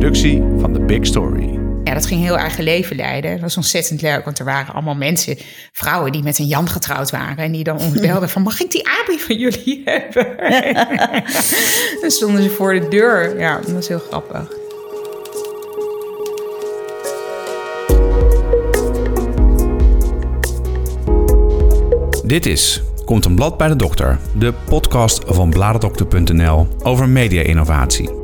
productie van The Big Story. Ja, dat ging heel eigen leven leiden. Dat was ontzettend leuk, want er waren allemaal mensen, vrouwen die met een Jan getrouwd waren. En die dan ons belden van, mag ik die Abi van jullie hebben? dan stonden ze voor de deur. Ja, dat was heel grappig. Dit is Komt een blad bij de dokter, de podcast van bladerdokter.nl over media-innovatie.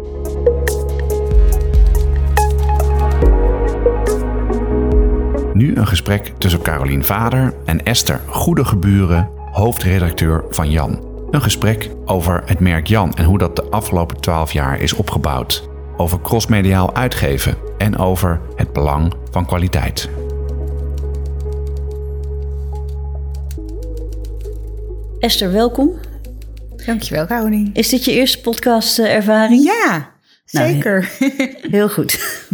Nu een gesprek tussen Carolien Vader en Esther Goedegeburen, hoofdredacteur van Jan. Een gesprek over het merk Jan en hoe dat de afgelopen twaalf jaar is opgebouwd. Over crossmediaal uitgeven en over het belang van kwaliteit. Esther, welkom. Dankjewel, Caroline. Is dit je eerste podcast-ervaring? Ja, Nou, zeker. Heel goed.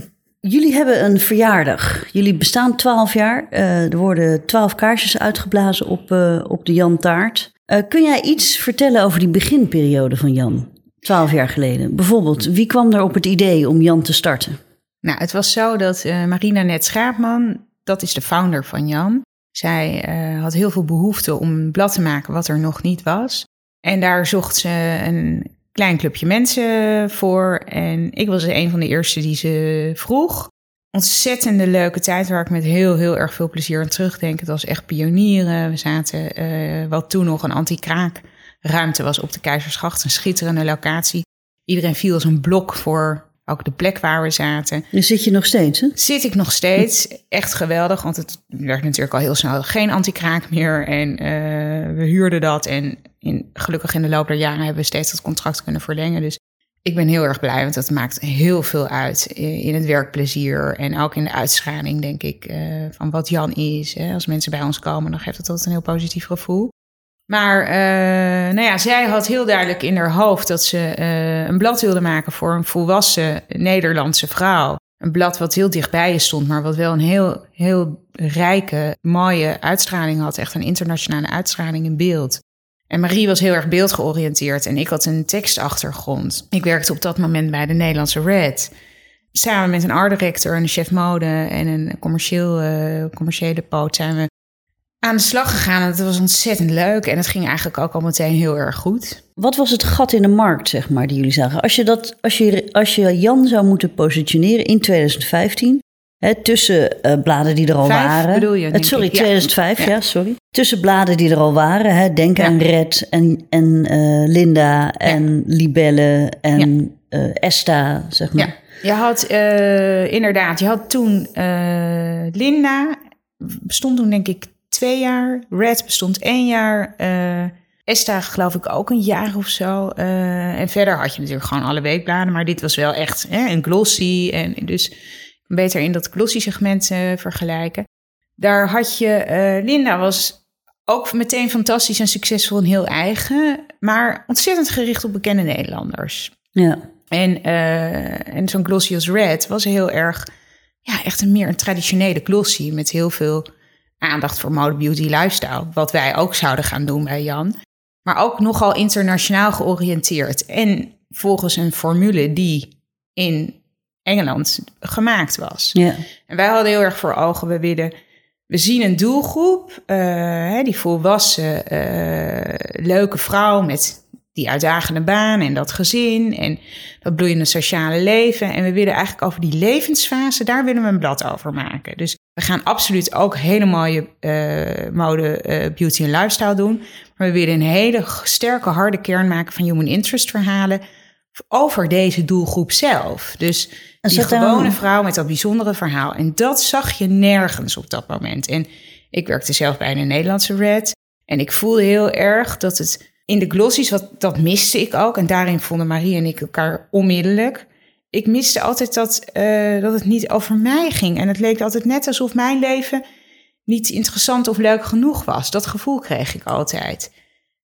Jullie hebben een verjaardag. Jullie bestaan 12 jaar. Eh, er worden 12 kaarsjes uitgeblazen op, eh, op de Jan Taart. Eh, kun jij iets vertellen over die beginperiode van Jan? 12 jaar geleden. Bijvoorbeeld, wie kwam er op het idee om Jan te starten? Nou, het was zo dat Marina Net Schaapman, dat is de founder van Jan. Zij had heel veel behoefte om een blad te maken wat er nog niet was. En daar zocht ze een klein clubje mensen voor. En ik was een van de eerste die ze vroeg. Ontzettende leuke tijd waar ik met heel, heel erg veel plezier aan terugdenk. Het was echt pionieren. We zaten, eh, wat toen nog een anti-kraakruimte was op de Keizersgracht. Een schitterende locatie. Iedereen viel als een blok voor ook de plek waar we zaten. Nu zit je nog steeds, hè? Zit ik nog steeds. Echt geweldig, want het werd natuurlijk al heel snel geen anti-kraak meer. En eh, we huurden dat. En in, gelukkig in de loop der jaren hebben we steeds dat contract kunnen verlengen. Dus ik ben heel erg blij, want dat maakt heel veel uit in het werkplezier. En ook in de uitstraling, denk ik, eh, van wat Jan is. Hè. Als mensen bij ons komen, dan geeft het altijd een heel positief gevoel. Maar uh, nou ja, zij had heel duidelijk in haar hoofd dat ze uh, een blad wilde maken voor een volwassen Nederlandse vrouw. Een blad wat heel dichtbij je stond, maar wat wel een heel, heel rijke, mooie uitstraling had. Echt een internationale uitstraling in beeld. En Marie was heel erg beeldgeoriënteerd en ik had een tekstachtergrond. Ik werkte op dat moment bij de Nederlandse Red. Samen met een art director, een chef mode en een commercieel, uh, commerciële poot zijn we aan de slag gegaan. Het was ontzettend leuk en het ging eigenlijk ook al meteen heel erg goed. Wat was het gat in de markt, zeg maar, die jullie zagen? Als je, dat, als je, als je Jan zou moeten positioneren in 2015, hè, tussen uh, bladen die er al Vijf, waren. bedoel je, denk sorry, ik. Ja. 2005, ja. Ja. sorry. Tussen bladen die er al waren, hè, denk Ja. aan Red en, en eh, Linda en Libelle en eh, Esta, zeg maar. Ja, je had uh, inderdaad, je had toen uh, Linda, bestond toen denk ik twee jaar. Red bestond één jaar. Uh, Esta geloof ik ook een jaar of zo. Uh, en verder had je natuurlijk gewoon alle weekbladen. Maar dit was wel echt hè, een glossy. En dus beter in dat glossy segment uh, vergelijken. Daar had je, uh, Linda was ook meteen fantastisch en succesvol en heel eigen. Maar ontzettend gericht op bekende Nederlanders. Ja. En, uh, en zo'n glossy als Red was heel erg, ja, echt een meer een traditionele glossy. Met heel veel aandacht voor mode, beauty, lifestyle. Wat wij ook zouden gaan doen bij Jan. Maar ook nogal internationaal georiënteerd. En volgens een formule die in Engeland gemaakt was. Ja. En wij hadden heel erg voor ogen, we willen... We zien een doelgroep, uh, die volwassen, uh, leuke vrouw met die uitdagende baan en dat gezin en dat bloeiende sociale leven. En we willen eigenlijk over die levensfase, daar willen we een blad over maken. Dus we gaan absoluut ook hele mooie uh, mode, uh, beauty en lifestyle doen. Maar we willen een hele sterke, harde kern maken van human interest verhalen over deze doelgroep zelf. Dus die gewone dan... vrouw met dat bijzondere verhaal. En dat zag je nergens op dat moment. En ik werkte zelf bij een Nederlandse Red. En ik voelde heel erg dat het in de glossies, wat, dat miste ik ook. En daarin vonden Marie en ik elkaar onmiddellijk. Ik miste altijd dat, uh, dat het niet over mij ging. En het leek altijd net alsof mijn leven niet interessant of leuk genoeg was. Dat gevoel kreeg ik altijd.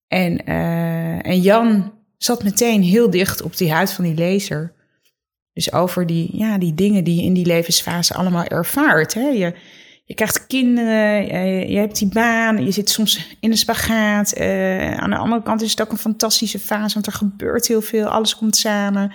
En, uh, en Jan zat meteen heel dicht op die huid van die lezer. Dus over die, ja, die dingen die je in die levensfase allemaal ervaart. Hè? Je, je krijgt kinderen, je, je, hebt die baan, je zit soms in een spagaat. Uh, aan de andere kant is het ook een fantastische fase, want er gebeurt heel veel, alles komt samen.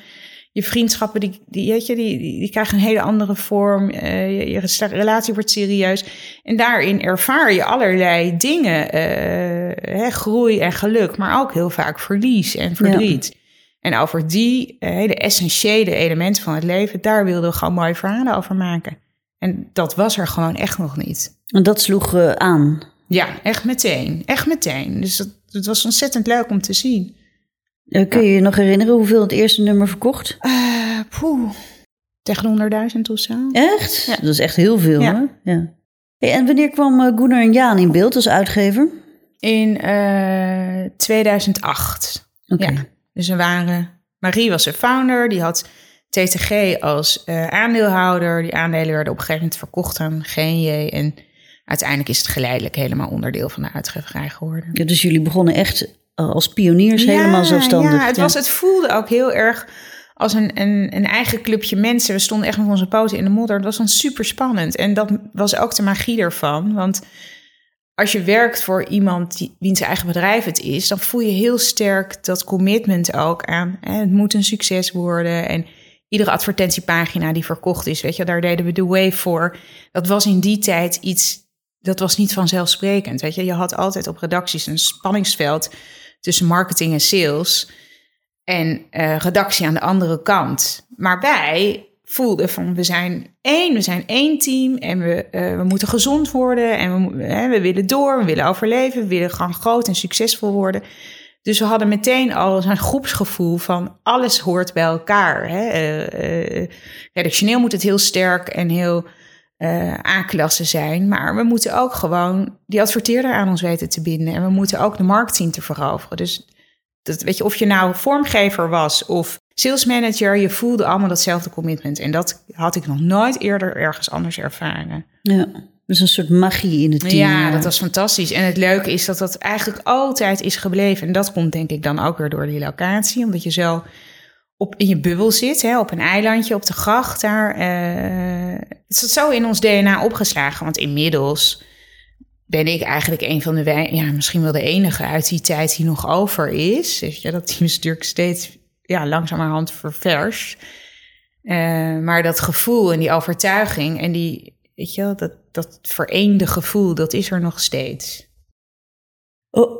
Je vriendschappen, die, die, weet je, die, die, die krijgen een hele andere vorm. Uh, je, je, relatie wordt serieus. En daarin ervaar je allerlei dingen. Uh, hè, groei en geluk, maar ook heel vaak verlies en verdriet. Ja. En over die uh, hele essentiële elementen van het leven, daar wilden we gewoon mooie verhalen over maken. En dat was er gewoon echt nog niet. En dat sloeg aan? Ja, echt meteen. Echt meteen. Dus dat, het was ontzettend leuk om te zien. Uh, kun je je nog herinneren hoeveel het eerste nummer verkocht? Uh, poeh, tegen 100.000 of zo. Echt? Dat is echt heel veel, hè? Ja. Hey, en wanneer kwam uh, Gunnar en Jaan in beeld als uitgever? In 2008. Oké. Okay. Dus we waren... Marie was de founder, die had TTG als aandeelhouder. Die aandelen werden op een gegeven moment verkocht aan GNJ en uiteindelijk is het geleidelijk helemaal onderdeel van de uitgeverij geworden. Ja, dus jullie begonnen echt als pioniers helemaal zelfstandig. Ja, het, Was, het voelde ook heel erg als een, een, een eigen clubje mensen. We stonden echt met onze poten in de modder. Het was dan super spannend. En dat was ook de magie ervan. Want als je werkt voor iemand die, wiens eigen bedrijf het is, dan voel je heel sterk dat commitment ook aan. Hè, het moet een succes worden. En iedere advertentiepagina die verkocht is, weet je, daar deden we de wave voor. Dat was in die tijd iets dat was niet vanzelfsprekend. Weet je, je had altijd op redacties een spanningsveld tussen marketing en sales. En uh, redactie aan de andere kant. Maar wij voelden van we zijn één, we zijn één team en we, uh, we moeten gezond worden en we, we willen door, we willen overleven, we willen gewoon groot en succesvol worden. Dus we hadden meteen al zo'n groepsgevoel van alles hoort bij elkaar. Hè. Uh, redactioneel moet het heel sterk en heel uh, aanklassen zijn. Maar we moeten ook gewoon die adverteerder aan ons weten te binden. En we moeten ook de markt zien te veroveren. Dus dat, weet je, of je nou vormgever was of sales manager, je voelde allemaal datzelfde commitment. En dat had ik nog nooit eerder ergens anders ervaren. Ja. Dus een soort magie in het team. Ja, dat was fantastisch. En het leuke is dat dat eigenlijk altijd is gebleven. En dat komt denk ik dan ook weer door die locatie. Omdat je zo op, in je bubbel zit, hè, op een eilandje, op de gracht daar. Uh, het is zo in ons DNA opgeslagen. Want inmiddels ben ik eigenlijk een van de ja, misschien wel de enige uit die tijd die nog over is. Dat team is natuurlijk steeds ja, langzamerhand ververs. Uh, maar dat gevoel en die overtuiging en die, weet je, dat, dat vereende gevoel, dat is er nog steeds.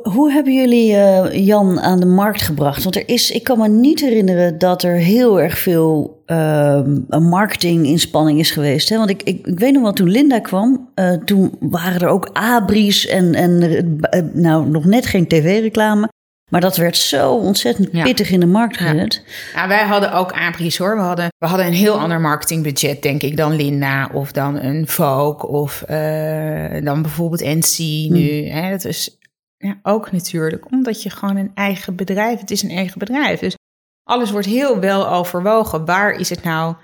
Hoe hebben jullie uh, Jan aan de markt gebracht? Want er is, ik kan me niet herinneren dat er heel erg veel uh, marketinginspanning is geweest. Hè? Want ik, ik, ik weet nog wel, toen Linda kwam, uh, toen waren er ook abris en, en uh, nou, nog net geen tv-reclame. Maar dat werd zo ontzettend pittig in de markt gezet. Ja. ja. wij hadden ook abris hoor. We hadden, we hadden een heel ander marketingbudget, denk ik, dan Linda of dan een Vogue of dan bijvoorbeeld NC nu. Hm. Hè? Dat is ja, ook natuurlijk, omdat je gewoon een eigen bedrijf, het is een eigen bedrijf. Dus alles wordt heel wel overwogen. Waar is het nou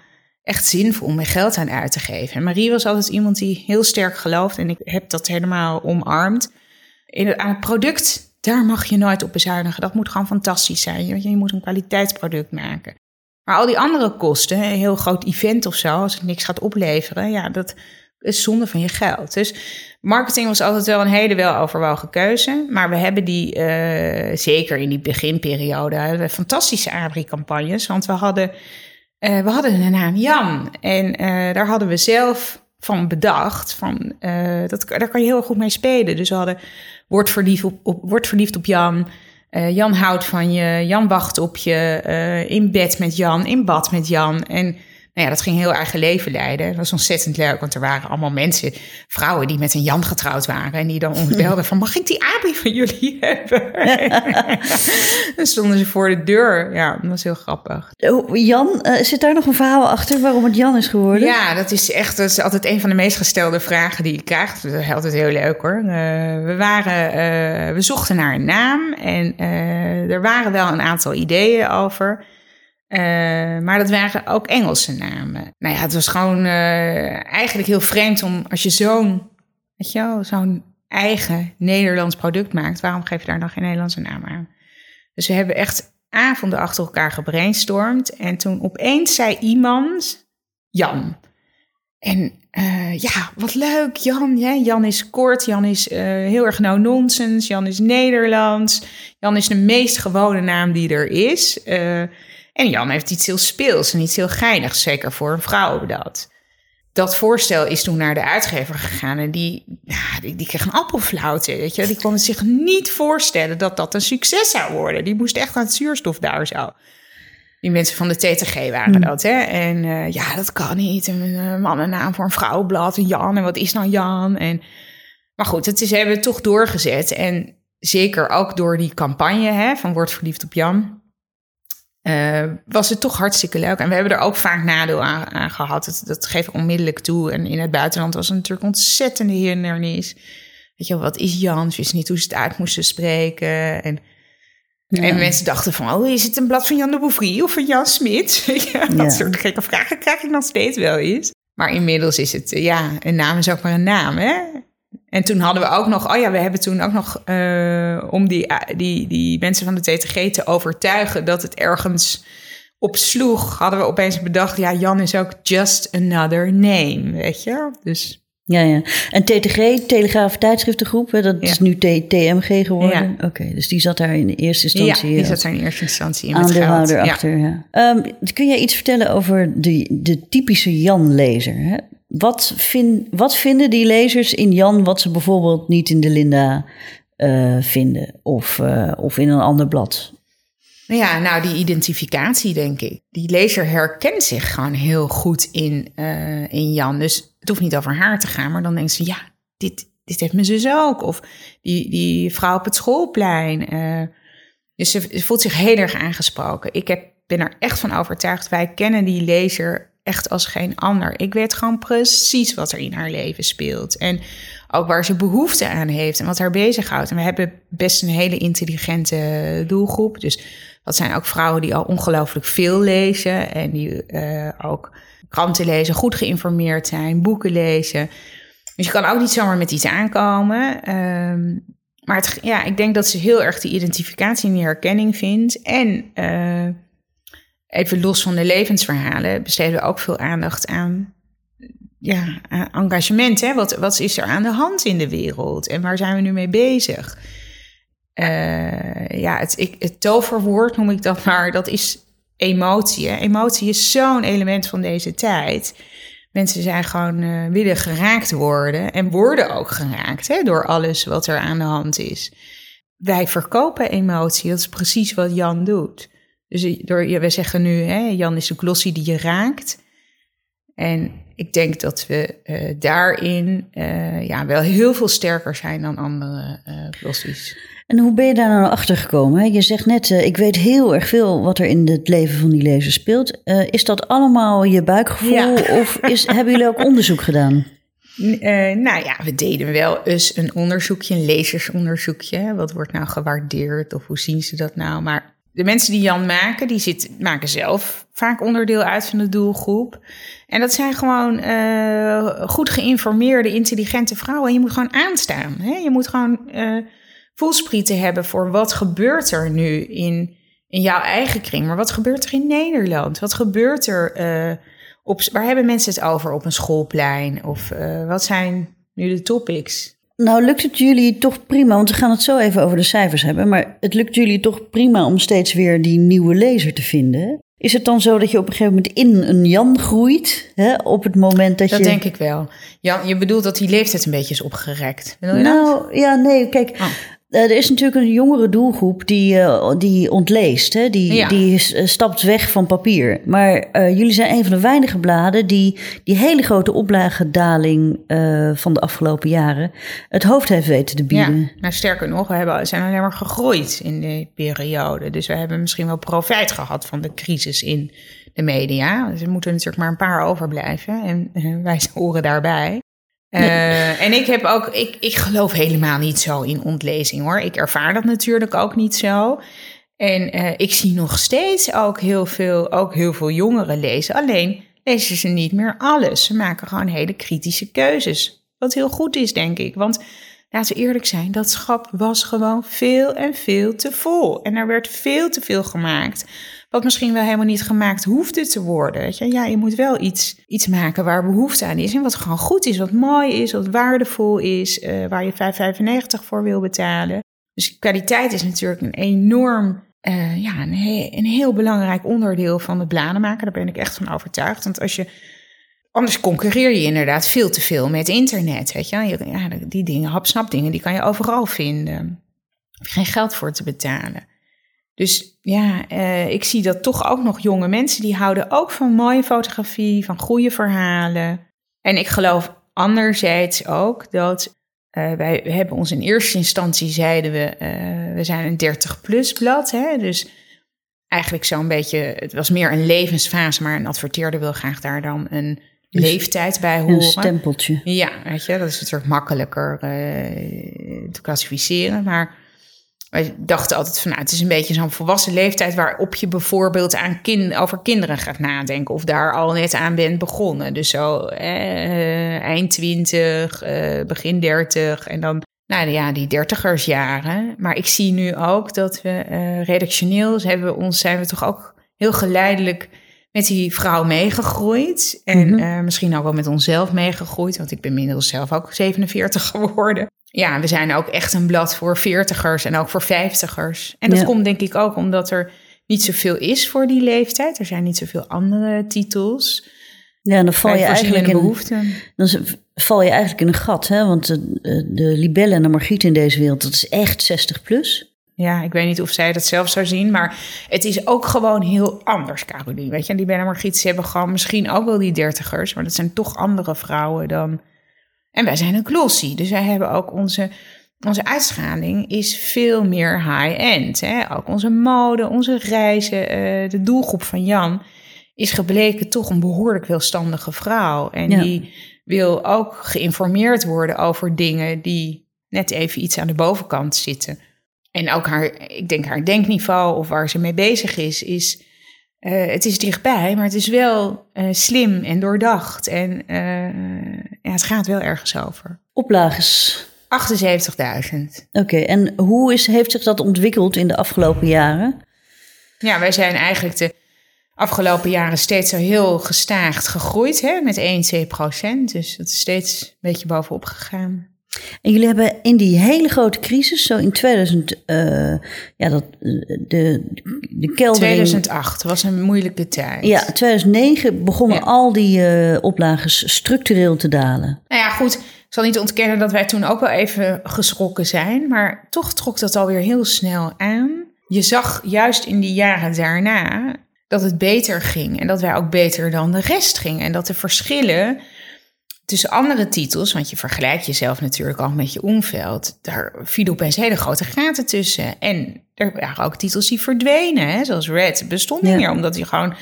echt zinvol om mijn geld aan uit te geven? En Marie was altijd iemand die heel sterk gelooft en ik heb dat helemaal omarmd. In het, aan het product, daar mag je nooit op bezuinigen. Dat moet gewoon fantastisch zijn. Je, je moet een kwaliteitsproduct maken. Maar al die andere kosten, een heel groot event of zo, als het niks gaat opleveren, ja, dat is zonde van je geld. Dus marketing was altijd wel een hele weloverwogen keuze. Maar we hebben die, uh, zeker in die beginperiode, fantastische Abri-campagnes. Want we hadden, uh, we hadden een naam Jan. En uh, daar hadden we zelf van bedacht. Van, dat, daar kan je heel goed mee spelen. Dus we hadden Word verliefd op, op, word verliefd op Jan. Jan houdt van je. Jan wacht op je. in bed met Jan. In bad met Jan. En nou ja, dat ging heel eigen leven leiden. Dat was ontzettend leuk, want er waren allemaal mensen, vrouwen die met een Jan getrouwd waren. En die dan ons belden van, mag ik die Abi van jullie hebben? dan stonden ze voor de deur. Ja, dat was heel grappig. Oh, Jan, uh, zit daar nog een verhaal achter waarom het Jan is geworden? Ja, dat is echt dat is altijd een van de meest gestelde vragen die ik krijg. Dat is altijd heel leuk hoor. Uh, we, waren, uh, we zochten naar een naam en er waren wel een aantal ideeën over... Uh, maar dat waren ook Engelse namen. Nou ja, het was gewoon uh, eigenlijk heel vreemd om als je zo'n, weet je zo'n eigen Nederlands product maakt, waarom geef je daar nog geen Nederlandse naam aan? Dus we hebben echt avonden achter elkaar gebrainstormd en toen opeens zei iemand Jan. En uh, ja, wat leuk, Jan. Ja, Jan is kort, Jan is heel erg no-nonsense, Jan is Nederlands, Jan is de meest gewone naam die er is. En Jan heeft iets heel speels en iets heel geinigs, zeker voor een vrouw dat. Dat voorstel is toen naar de uitgever gegaan en die, nou, die, die kreeg een appelflauwte. Weet je? Die kon zich niet voorstellen dat dat een succes zou worden. Die moest echt aan het zuurstof daar zo. Die mensen van de TTG waren Hmm. dat, hè? En eh, ja, dat kan niet. Een uh, mannennaam voor een vrouwenblad, en Jan. En wat is nou Jan? En, maar goed, het is, hebben we toch doorgezet. En zeker ook door die campagne hè, van Word verliefd op Jan... Uh, was het toch hartstikke leuk. En we hebben er ook vaak nadeel aan, aan gehad. Dat, dat geef ik onmiddellijk toe. En in het buitenland was het natuurlijk ontzettende hindernis. Weet je wat is Jan? Ze wisten niet hoe ze het uit moesten spreken. En, ja. en mensen dachten van, oh, is het een blad van Jan de Bouvry of van Jan Smit? ja, dat ja. soort gekke vragen krijg ik nog steeds wel eens. Maar inmiddels is het, ja, een naam is ook maar een naam, hè? En toen hadden we ook nog, oh ja, we hebben toen ook nog uh, om die, die, die mensen van de TTG te overtuigen dat het ergens op sloeg, hadden we opeens bedacht, ja, Jan is ook just another name, weet je? Dus. Ja, ja. En TTG, Telegraaf Tijdschriftengroep, dat ja. is nu TMG geworden. Ja. Oké, okay, dus die zat daar in eerste instantie. Ja, die zat daar in eerste instantie in aandeelhouder achter. Ja. ja. Um, kun jij iets vertellen over de, de typische Jan-lezer? Wat, wat vinden die lezers in Jan wat ze bijvoorbeeld niet in de Linda uh, vinden of, uh, of in een ander blad? Ja, nou die identificatie denk ik. Die lezer herkent zich gewoon heel goed in, uh, in Jan. Dus het hoeft niet over haar te gaan, maar dan denkt ze, ja, dit, dit heeft mijn zus ook. Of die, die vrouw op het schoolplein. dus ze voelt zich heel erg aangesproken. Ik heb, ben er echt van overtuigd, wij kennen die lezer echt als geen ander. Ik weet gewoon precies wat er in haar leven speelt. En ook waar ze behoefte aan heeft en wat haar bezighoudt. En we hebben best een hele intelligente doelgroep. Dus dat zijn ook vrouwen die al ongelooflijk veel lezen. En die uh, ook kranten lezen, goed geïnformeerd zijn, boeken lezen. Dus je kan ook niet zomaar met iets aankomen. Um, maar het, ja, ik denk dat ze heel erg die identificatie en die herkenning vindt. En... Uh, even los van de levensverhalen, besteden we ook veel aandacht aan, ja, engagement. Hè? Wat, wat is er aan de hand in de wereld en waar zijn we nu mee bezig? Uh, ja, het, ik, het toverwoord noem ik dat maar, dat is emotie. Hè? Emotie is zo'n element van deze tijd. Mensen zijn gewoon uh, willen geraakt worden en worden ook geraakt hè, door alles wat er aan de hand is. Wij verkopen emotie, dat is precies wat Jan doet. Dus door, we zeggen nu, hè, Jan is de glossie die je raakt. En ik denk dat we uh, daarin uh, ja, wel heel veel sterker zijn dan andere uh, glossies. En hoe ben je daar nou achter gekomen? Je zegt net, ik weet heel erg veel wat er in het leven van die lezer speelt. is dat allemaal je buikgevoel ja. of is, hebben jullie ook onderzoek gedaan? nou ja, we deden wel eens een onderzoekje, een lezersonderzoekje. Wat wordt nou gewaardeerd of hoe zien ze dat nou? Maar de mensen die Jan maken, die zit, maken zelf vaak onderdeel uit van de doelgroep. En dat zijn gewoon uh, goed geïnformeerde, intelligente vrouwen. En je moet gewoon aanstaan. Hè? Je moet gewoon uh, voelsprieten hebben voor wat gebeurt er nu in, in jouw eigen kring. Maar wat gebeurt er in Nederland? Wat gebeurt er uh, op... Waar hebben mensen het over op een schoolplein? Of wat zijn nu de topics? Nou, lukt het jullie toch prima, want we gaan het zo even over de cijfers hebben, maar het lukt jullie toch prima om steeds weer die nieuwe lezer te vinden? Is het dan zo dat je op een gegeven moment in een Jan groeit, hè, op het moment dat, dat je... Dat denk ik wel. Jan, je bedoelt dat die leeftijd een beetje is opgerekt. Bedoel je nou, dat? ja, nee, kijk... Oh. Uh, er is natuurlijk een jongere doelgroep die, uh, die ontleest. Hè? Die, ja. die stapt weg van papier. Maar uh, jullie zijn een van de weinige bladen die die hele grote oplagedaling van de afgelopen jaren het hoofd heeft weten te bieden. Ja, nou sterker nog, we hebben, zijn alleen maar gegroeid in die periode. Dus we hebben misschien wel profijt gehad van de crisis in de media. Dus er moeten natuurlijk maar een paar overblijven. En wij horen daarbij. Uh, en ik heb ook, ik, ik geloof helemaal niet zo in ontlezing hoor. Ik ervaar dat natuurlijk ook niet zo. En uh, ik zie nog steeds ook heel veel, ook heel veel jongeren lezen. Alleen lezen ze niet meer alles. Ze maken gewoon hele kritische keuzes. Wat heel goed is, denk ik. Want laten we eerlijk zijn, dat schap was gewoon veel en veel te vol. En er werd veel te veel gemaakt. Wat misschien wel helemaal niet gemaakt hoefde te worden. Weet je? Ja, je moet wel iets, iets maken waar behoefte aan is. En wat gewoon goed is, wat mooi is, wat waardevol is. Uh, waar je 5,95 voor wil betalen. Dus kwaliteit is natuurlijk een enorm eh, ja, een, een heel belangrijk onderdeel van het bladen maken. Daar ben ik echt van overtuigd. Want als je, anders concurreer je inderdaad veel te veel met internet. Weet je? die dingen, hapsnap dingen, die kan je overal vinden. Heb je geen geld voor te betalen. Dus ja, eh, ik zie dat toch ook nog jonge mensen die houden ook van mooie fotografie, van goede verhalen. En ik geloof anderzijds ook dat eh, wij hebben ons in eerste instantie zeiden we, eh, we zijn een 30-plus blad. Hè? Dus eigenlijk zo'n beetje, het was meer een levensfase, maar een adverteerder wil graag daar dan een leeftijd bij Een horen. stempeltje. Ja, weet je, dat is natuurlijk makkelijker te klassificeren. Maar wij dachten altijd van, nou, het is een beetje zo'n volwassen leeftijd waarop je bijvoorbeeld aan kin over kinderen gaat nadenken. Of daar al net aan bent begonnen. Dus zo eh, eind twintig, eh, begin dertig en dan, nou ja, die dertigersjaren. Maar ik zie nu ook dat we eh, redactioneel hebben we ons, zijn we toch ook heel geleidelijk met die vrouw meegegroeid. En Mhm. eh, misschien ook wel met onszelf meegegroeid. Want ik ben inmiddels zelf ook 47 geworden. Ja, we zijn ook echt een blad voor veertigers en ook voor vijftigers. En dat Ja. komt denk ik ook omdat er niet zoveel is voor die leeftijd. Er zijn niet zoveel andere titels. Ja, dan val je eigenlijk in, behoeften. dan val je eigenlijk in een gat. Hè? Want de, de, libellen en de margriet in deze wereld, dat is echt 60 plus. Ja, ik weet niet of zij dat zelf zou zien, maar het is ook gewoon heel anders, Caroline. Weet je, en die Ben en Margriet, ze hebben gewoon misschien ook wel die dertigers, maar dat zijn toch andere vrouwen dan... En wij zijn een glossy, dus wij hebben ook onze, onze uitstraling is veel meer high-end. Ook onze mode, onze reizen, eh, de doelgroep van Jan is gebleken toch een behoorlijk welstandige vrouw. En Ja. die wil ook geïnformeerd worden over dingen die net even iets aan de bovenkant zitten. En ook haar, ik denk haar denkniveau of waar ze mee bezig is, is eh, het is dichtbij, maar het is wel eh, slim en doordacht. En eh, ja, het gaat wel ergens over. Oplages. 78.000. Oké, en hoe is, heeft zich dat ontwikkeld in de afgelopen jaren? Ja, wij zijn eigenlijk de afgelopen jaren steeds zo heel gestaagd gegroeid, hè, met 1, 2 procent. Dus dat is steeds een beetje bovenop gegaan. En jullie hebben in die hele grote crisis, zo in 2000, eh, ja, dat, de, de keldering... 2008 was een moeilijke tijd. Ja, 2009 begonnen Ja. al die eh oplages structureel te dalen. Nou ja, goed. Ik zal niet ontkennen dat wij toen ook wel even geschrokken zijn. Maar toch trok dat alweer heel snel aan. Je zag juist in die jaren daarna dat het beter ging. En dat wij ook beter dan de rest gingen. En dat de verschillen tussen andere titels... want je vergelijkt jezelf natuurlijk ook met je omveld... daar vielen opeens hele grote gaten tussen. En er waren ook titels die verdwenen. Hè? Zoals Red bestond niet Ja. meer, omdat die gewoon...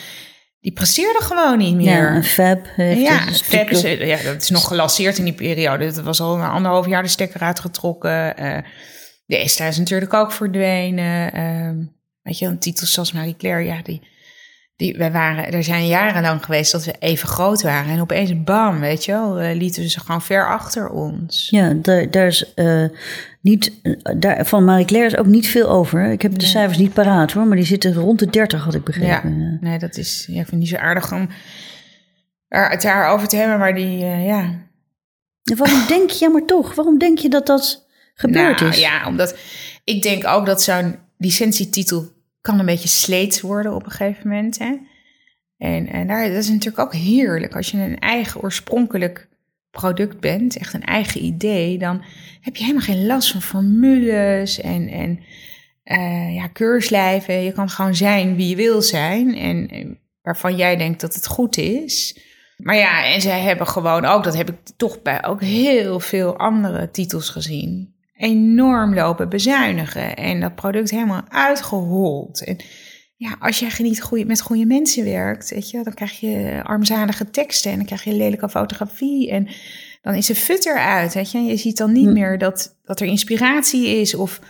die presteerde gewoon niet meer. Ja, en Fab heeft Ja, het Fab is, stuk- ja, dat is nog gelanceerd in die periode. Dat was al een anderhalf jaar de stekker uitgetrokken. Eh de Esta is natuurlijk ook verdwenen. Ehm, weet je, een titels zoals Marie Claire, ja, die, die, wij waren, er zijn jarenlang geweest dat we even groot waren. En opeens, bam, weet je wel, eh, lieten ze gewoon ver achter ons. Ja, daar, daar is eh, niet, eh, daar, van Marie Claire is ook niet veel over. Ik heb de cijfers niet paraat hoor, maar die zitten rond de 30 had ik begrepen. Ja. nee, dat is, ja, ik vind niet zo aardig om het daarover te hebben, maar die, ja, waarom denk je, ja maar toch, waarom denk je dat dat gebeurd nou, is? Ja, omdat ik denk ook dat zo'n licentietitel kan een beetje sleets worden op een gegeven moment. En, en daar, dat is natuurlijk ook heerlijk. Als je een eigen oorspronkelijk product bent, echt een eigen idee, dan heb je helemaal geen last van formules en, en eh, ja, keurslijven. Je kan gewoon zijn wie je wil zijn en, en waarvan jij denkt dat het goed is. Maar ja, en zij hebben gewoon ook, dat heb ik toch bij ook heel veel andere titels gezien, enorm lopen bezuinigen en dat product helemaal uitgehold. En ja, als jij niet goeie, met goede mensen werkt, weet je, dan krijg je armzalige teksten en dan krijg je lelijke fotografie en dan is de fut eruit, weet je. Je ziet dan niet Hm. meer dat, dat er inspiratie is of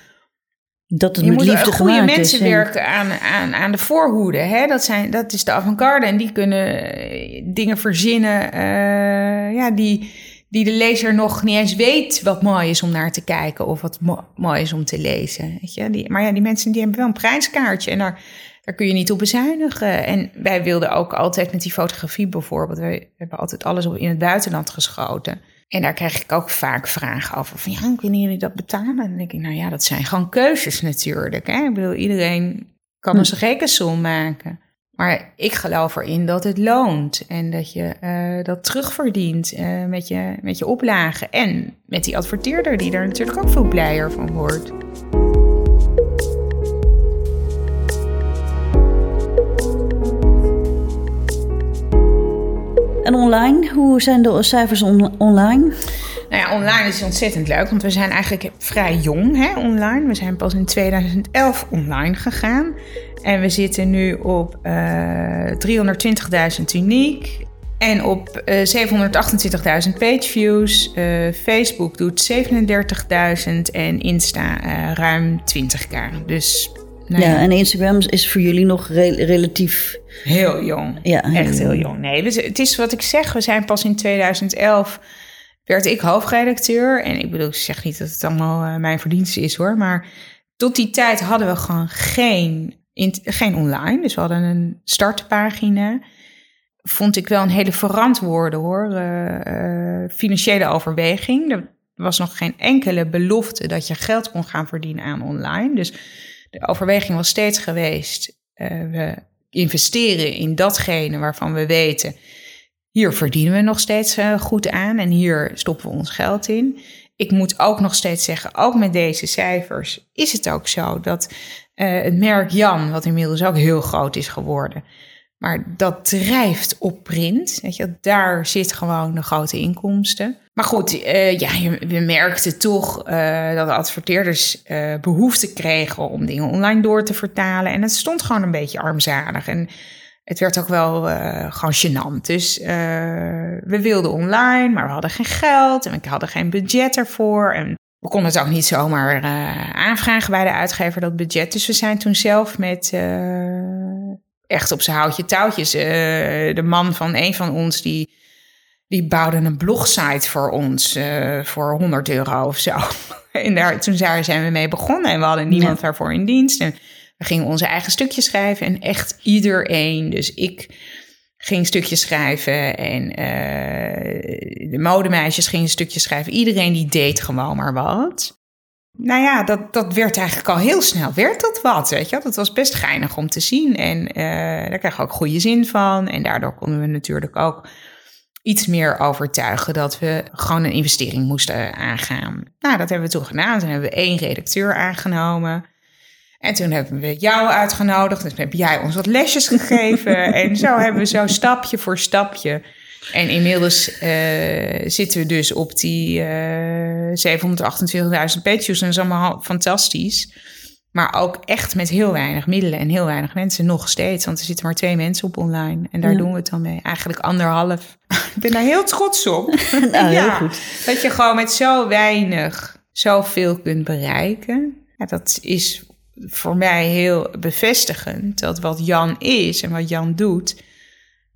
Dat het je met moet liefde goede mensen is. en- werken aan, aan, aan de voorhoede. Hè? Dat, zijn, dat is de avant-garde. En die kunnen eh, dingen verzinnen eh, ja, die, die de lezer nog niet eens weet wat mooi is om naar te kijken. Of wat mo- mooi is om te lezen. Weet je? Die, maar ja, die mensen die hebben wel een prijskaartje. En daar, daar kun je niet op bezuinigen. En wij wilden ook altijd met die fotografie bijvoorbeeld. Wij hebben altijd alles op in het buitenland geschoten. En daar krijg ik ook vaak vragen over. Van ja, kunnen jullie dat betalen? En dan denk ik, nou ja, dat zijn gewoon keuzes natuurlijk. Hè? Ik bedoel, iedereen kan Hm. een rekensom maken. Maar ik geloof erin dat het loont en dat je eh, dat terugverdient eh, met, je, met je oplagen. En met die adverteerder die er natuurlijk ook veel blijer van wordt. En online, hoe zijn de cijfers on- online? Nou ja, online is ontzettend leuk, want we zijn eigenlijk vrij jong hè, online. We zijn pas in 2011 online gegaan. En we zitten nu op eh 320.000 uniek en op eh 728.000 pageviews. Eh Facebook doet 37.000 en Insta eh, ruim 20k. Dus nou Ja, ja, en Instagram is voor jullie nog re- relatief... heel jong. Ja, heel Echt heel jong. jong. Nee, het is wat ik zeg. We zijn pas in 2011 werd ik hoofdredacteur. En ik bedoel, ik zeg niet dat het allemaal eh, mijn verdienste is hoor. Maar tot die tijd hadden we gewoon geen, geen online. Dus we hadden een startpagina. Vond ik wel een hele verantwoorde hoor. eh, eh, financiële overweging. Er was nog geen enkele belofte dat je geld kon gaan verdienen aan online. Dus de overweging was steeds geweest. we investeren in datgene waarvan we weten. Hier verdienen we nog steeds eh, goed aan en hier stoppen we ons geld in. Ik moet ook nog steeds zeggen, ook met deze cijfers is het ook zo dat eh, het merk Jan, wat inmiddels ook heel groot is geworden, maar dat drijft op print. Weet je, daar zit gewoon de grote inkomsten. Maar goed, eh, ja, je- merkten toch eh, dat de adverteerders eh, behoefte kregen om dingen online door te vertalen. En het stond gewoon een beetje armzalig. En het werd ook wel eh, gewoon gênant. Dus eh, we wilden online, maar we hadden geen geld en we hadden geen budget ervoor. En we konden het ook niet zomaar eh, aanvragen bij de uitgever, dat budget. Dus we zijn toen zelf met echt op zijn houtje touwtjes. de man van een van ons, die, die bouwde een blogsite voor ons voor 100 euro of zo. En daar, toen daar zijn we mee begonnen en we hadden niemand Ja. daarvoor in dienst. En we gingen onze eigen stukjes schrijven en echt iedereen. Dus ik ging stukjes schrijven en eh, de modemeisjes gingen stukjes schrijven. Iedereen die deed gewoon maar wat. Nou ja, dat, dat werd eigenlijk al heel snel, werd dat wat, weet je. Dat was best geinig om te zien en eh, daar kreeg ik ook goede zin van. En daardoor konden we natuurlijk ook iets meer overtuigen dat we gewoon een investering moesten aangaan. Nou, dat hebben we toen gedaan. Toen hebben we één redacteur aangenomen. En toen hebben we jou uitgenodigd. Dus heb jij ons wat lesjes gegeven. en zo hebben we zo stapje voor stapje. En inmiddels eh, zitten we dus op die eh 728.000 pages. En dat is allemaal fantastisch. Maar ook echt met heel weinig middelen en heel weinig mensen nog steeds. Want er zitten maar twee mensen op online. En daar Ja. doen we het dan mee. Eigenlijk anderhalf. Ik ben daar heel trots op. Nou, heel goed. Dat je gewoon met zo weinig zoveel kunt bereiken. Ja, dat is voor mij heel bevestigend. Dat wat Jan is en wat Jan doet,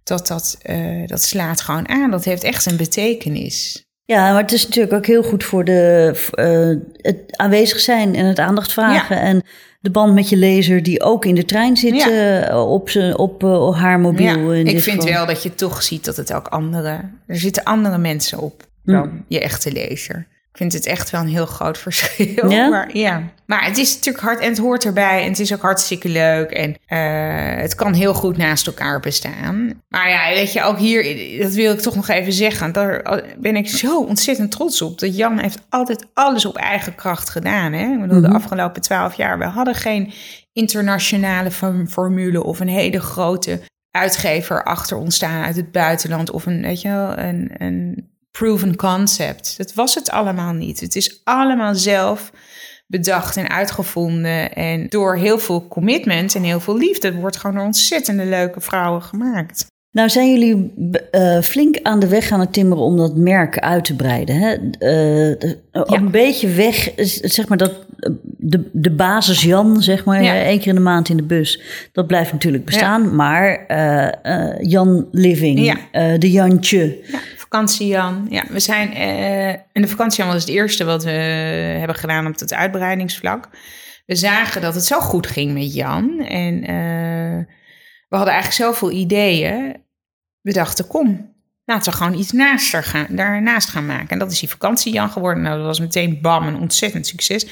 dat dat, eh, dat slaat gewoon aan. Dat heeft echt een betekenis. Ja, maar het is natuurlijk ook heel goed voor de, eh, het aanwezig zijn en het aandacht vragen. En de band met je lezer die ook in de trein zit eh, op, zijn, op haar mobiel. Ja, ik vind geval. wel dat je toch ziet dat het ook andere... Er zitten andere mensen op dan je echte lezer. Ik vind het echt wel een heel groot verschil. Ja? Maar, ja. maar het is natuurlijk hard en het hoort erbij. En het is ook hartstikke leuk. En eh, het kan heel goed naast elkaar bestaan. Maar ja, weet je, ook hier, dat wil ik toch nog even zeggen. Daar ben ik zo ontzettend trots op. Dat Jan heeft altijd alles op eigen kracht gedaan. Hè? Ik bedoel, de afgelopen twaalf jaar, we hadden geen internationale form- formule of een hele grote uitgever achter ons staan uit het buitenland of een, weet je wel, een, een proven concept. Dat was het allemaal niet. Het is allemaal zelf bedacht en uitgevonden en door heel veel commitment en heel veel liefde wordt gewoon door ontzettende leuke vrouwen gemaakt. Nou zijn jullie eh, flink aan de weg aan het timmeren om dat merk uit te breiden. Hè? Eh, de- Ja. Een beetje weg, zeg maar, dat, eh, de, de basis Jan, zeg maar, Ja. eh, één keer in de maand in de bus. Dat blijft natuurlijk bestaan, maar eh, eh, Jan Living, eh, de Jantje. Ja, vakantie Jan. Ja, we zijn. eh en de vakantie Jan was het eerste wat we hebben gedaan op het uitbreidingsvlak. We zagen dat het zo goed ging met Jan. En eh, we hadden eigenlijk zoveel ideeën. We dachten, kom, laten we gewoon iets naast er gaan, daarnaast gaan maken. En dat is die vakantie Jan geworden. Nou, dat was meteen bam, een ontzettend succes.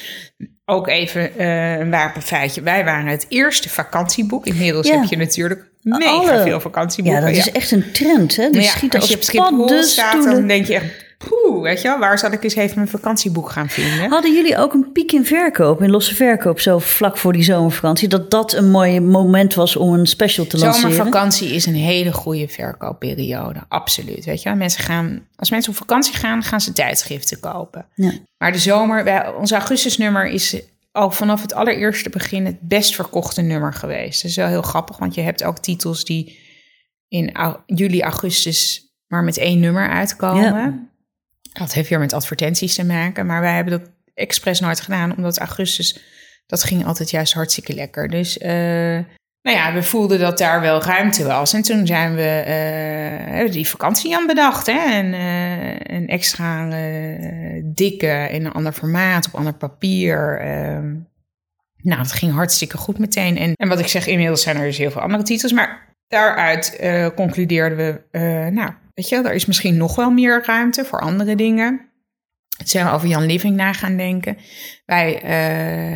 Ook even uh, een wapenfeitje. Wij waren het eerste vakantieboek. Inmiddels Ja. heb je natuurlijk mega Alle- veel vakantieboeken. Ja, dat is echt een trend, hè? Die Maar ja, schieten als je op Schiphol staat, dan denk je echt... Poeh, weet je wel, waar zal ik eens even mijn vakantieboek gaan vinden? Hadden jullie ook een piek in verkoop, in losse verkoop, zo vlak voor die zomervakantie? Dat dat een mooi moment was om een special te lanceren? Zomervakantie is een hele goede verkoopperiode, absoluut. Weet je, wel. mensen gaan, als mensen op vakantie gaan, gaan ze tijdschriften kopen. Ja. Maar de zomer, wij, ons augustusnummer is al vanaf het allereerste begin het best verkochte nummer geweest. Dat is wel heel grappig, want je hebt ook titels die in au- juli, augustus maar met één nummer uitkomen. Ja. Dat heeft weer met advertenties te maken, maar wij hebben dat expres nooit gedaan, omdat augustus, dat ging altijd juist hartstikke lekker. Dus eh, nou ja, we voelden dat daar wel ruimte was. En toen zijn we eh, die vakantie aan bedacht. Hè? En, eh, een extra eh, dikke in een ander formaat, op ander papier. ehm. nou, dat ging hartstikke goed meteen. En, en wat ik zeg, inmiddels zijn er dus heel veel andere titels. Maar daaruit concludeerden we, nou, weet je, er is misschien nog wel meer ruimte voor andere dingen. Zijn we over Jan Living na gaan denken. Wij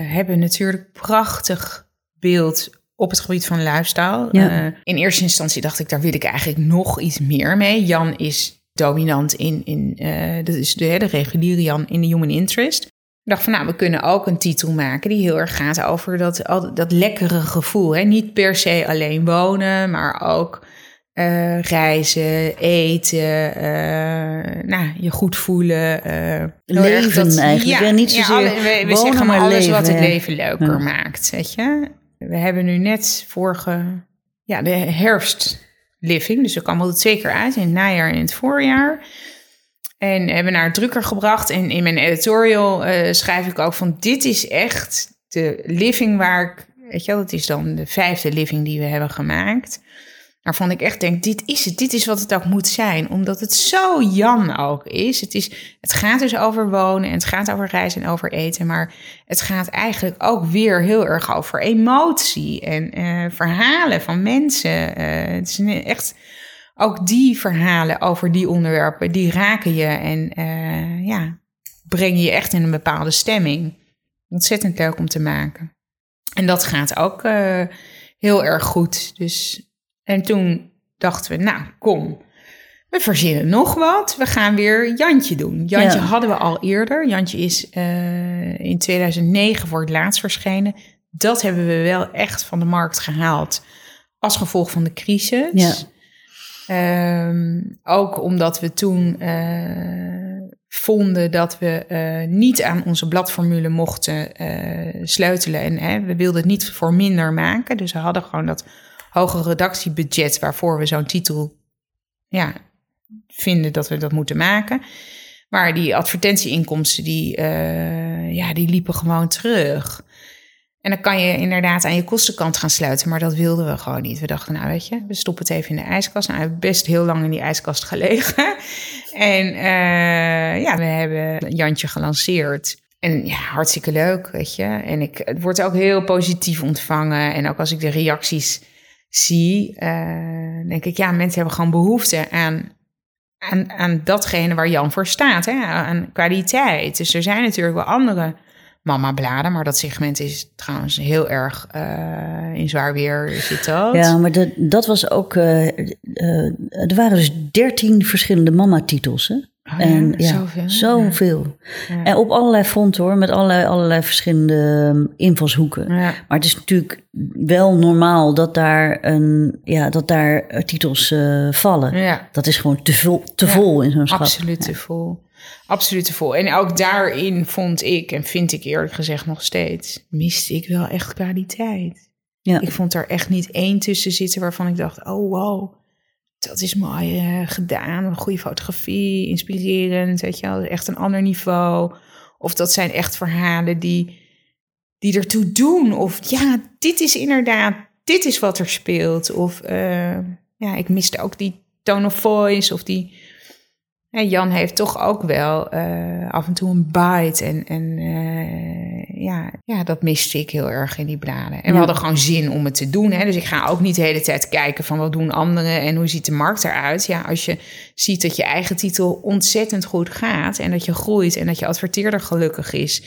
hebben natuurlijk prachtig beeld op het gebied van lifestyle. Ja. Eh, in eerste instantie dacht ik, daar wil ik eigenlijk nog iets meer mee. Jan is dominant in, in eh, dat is de, de reguliere Jan in de human interest. Ik dacht van, nou, we kunnen ook een titel maken die heel erg gaat over dat, dat lekkere gevoel. Hè? Niet per se alleen wonen, maar ook eh, reizen, eten, nou, je goed voelen. Leven eigenlijk, hè? Niet zozeer alle- we, we wonen, zeggen maar alles wat het ja. leven leuker Ja. maakt, weet je. We hebben nu net vorige, ja, de herfstliving. Dus er kwam altijd twee keer uit, in het najaar en in het voorjaar. En hebben naar het drukker gebracht. En in mijn editorial eh, schrijf ik ook van... dit is echt de living waar ik... Weet je wel, dat is dan de vijfde living die we hebben gemaakt. Waarvan ik echt denk, dit is het. Dit is wat het ook moet zijn. Omdat het zo Jan ook is. Het, is, het gaat dus over wonen en het gaat over reizen en over eten. Maar het gaat eigenlijk ook weer heel erg over emotie. En eh, verhalen van mensen. Eh, het is echt ook die verhalen over die onderwerpen, die raken je en eh, ja, brengen je echt in een bepaalde stemming. Ontzettend leuk om te maken. En dat gaat ook heel erg goed. Dus, en toen dachten we, nou kom, we verzinnen nog wat. We gaan weer Jantje doen. Jantje Ja. hadden we al eerder. Jantje is eh, in 2009 voor het laatst verschenen. Dat hebben we wel echt van de markt gehaald als gevolg van de crisis. Ja. Ehm, ook omdat we toen eh, vonden dat we eh, niet aan onze bladformule mochten eh, sleutelen. En hè, we wilden het niet voor minder maken. Dus we hadden gewoon dat hoge redactiebudget waarvoor we zo'n titel ja, vinden dat we dat moeten maken. Maar die advertentieinkomsten, die, eh, ja, die liepen gewoon terug. En dan kan je inderdaad aan je kostenkant gaan sluiten, maar dat wilden we gewoon niet. We dachten, nou weet je, we stoppen het even in de ijskast. Nou, we hebben best heel lang in die ijskast gelegen. En eh, ja, we hebben Jantje gelanceerd. En ja, hartstikke leuk, weet je. En ik, het wordt ook heel positief ontvangen. En ook als ik de reacties zie, eh, denk ik, ja, mensen hebben gewoon behoefte aan, aan, aan datgene waar Jan voor staat, hè? aan kwaliteit. Dus er zijn natuurlijk wel andere mama-bladen, maar dat segment is trouwens heel erg eh, in zwaar weer zit dat. Ja, maar dat, dat was ook. eh, er waren dus dertien verschillende mama-titels. Hè? Oh ja, en ja, zoveel. zoveel. Ja. En op allerlei fronten hoor, met allerlei, allerlei verschillende um, invalshoeken. Maar het is natuurlijk wel normaal dat daar, een, ja, dat daar titels eh, vallen. Ja. Dat is gewoon te vol, te vol in zo'n schap. Absoluut te vol. Absoluut te vol. En ook daarin vond ik, en vind ik eerlijk gezegd nog steeds, miste ik wel echt kwaliteit. Ja. Ik vond er echt niet één tussen zitten waarvan ik dacht, oh wow, dat is mooi eh, gedaan. Een goede fotografie, inspirerend, weet je wel. Echt een ander niveau. Of dat zijn echt verhalen die, die ertoe doen. Of ja, dit is inderdaad, dit is wat er speelt. Of eh, ja, ik miste ook die tone of voice of die Jan heeft toch ook wel uh, af en toe een bite. En, en uh, ja, ja, dat miste ik heel erg in die bladen. En we hadden gewoon zin om het te doen. Hè? Dus ik ga ook niet de hele tijd kijken van wat doen anderen en hoe ziet de markt eruit. Ja, als je ziet dat je eigen titel ontzettend goed gaat en dat je groeit en dat je adverteerder gelukkig is.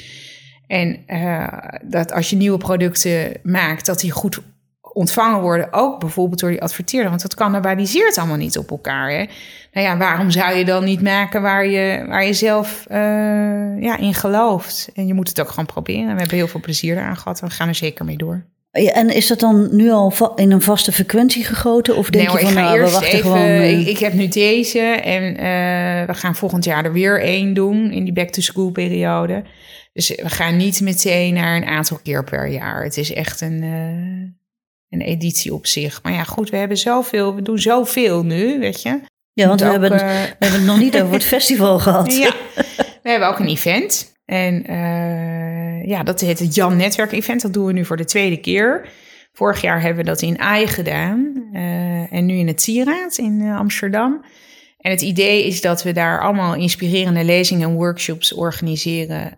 En uh, dat als je nieuwe producten maakt, dat die goed ontvangen worden, ook bijvoorbeeld door die adverteerder. Want dat kannibaliseert allemaal niet op elkaar. Hè? Nou ja, waarom zou je dan niet maken waar je, waar je zelf uh, ja, in gelooft? En je moet het ook gewoon proberen. We hebben heel veel plezier eraan gehad. We gaan er zeker mee door. Ja, en is dat dan nu al in een vaste frequentie gegoten? Of denk nee, je van, nou, we wachten even, gewoon... Ik, ik, heb nu deze en uh, we gaan volgend jaar er weer één doen in die back-to-school periode. Dus we gaan niet meteen naar een aantal keer per jaar. Het is echt een, uh, een editie op zich. Maar ja, goed, we hebben zoveel, we doen zoveel nu, weet je. Ja, want we, hebben, uh, we hebben het nog niet over het festival gehad. Ja, we hebben ook een event. En uh, ja, dat heet het Jan Netwerk Event. Dat doen we nu voor de tweede keer. Vorig jaar hebben we dat in AI gedaan. Uh, en nu in het Sieraad in Amsterdam. En het idee is dat we daar allemaal inspirerende lezingen en workshops organiseren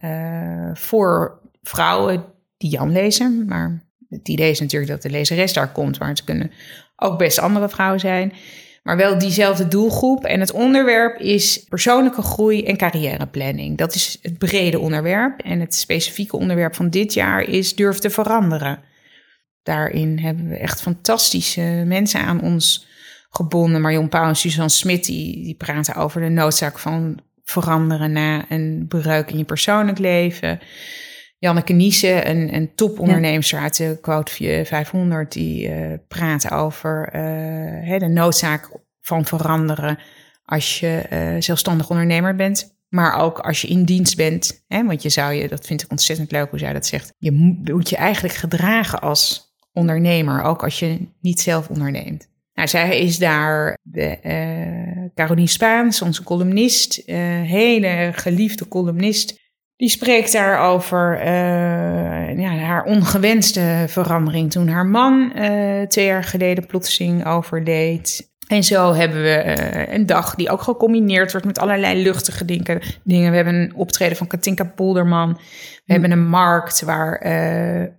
voor vrouwen die Jan lezen. Maar het idee is natuurlijk dat de lezeres daar komt, maar het kunnen ook best andere vrouwen zijn. Maar wel diezelfde doelgroep. En het onderwerp is persoonlijke groei en carrièreplanning. Dat is het brede onderwerp. En het specifieke onderwerp van dit jaar is durf te veranderen. Daarin hebben we echt fantastische mensen aan ons gebonden. Marion Pauw en Suzanne Smit, die, praten over de noodzaak van veranderen na een breuk in je persoonlijk leven. Janneke Niese, een, een topondernemer uit de Quote 500, die uh, praat over uh, de noodzaak van veranderen als je uh, zelfstandig ondernemer bent. Maar ook als je in dienst bent. Hè, want je zou je, dat vind ik ontzettend leuk hoe zij dat zegt. Je moet je eigenlijk gedragen als ondernemer, ook als je niet zelf onderneemt. Nou, zij is daar de uh, Caroline Spaans, onze columnist, uh, hele geliefde columnist. Die spreekt daarover uh, ja, haar ongewenste verandering toen haar man uh, twee jaar geleden plotseling overleed. En zo hebben we uh, een dag die ook gecombineerd wordt met allerlei luchtige dingen. We hebben een optreden van Katinka Polderman. We hebben een markt waar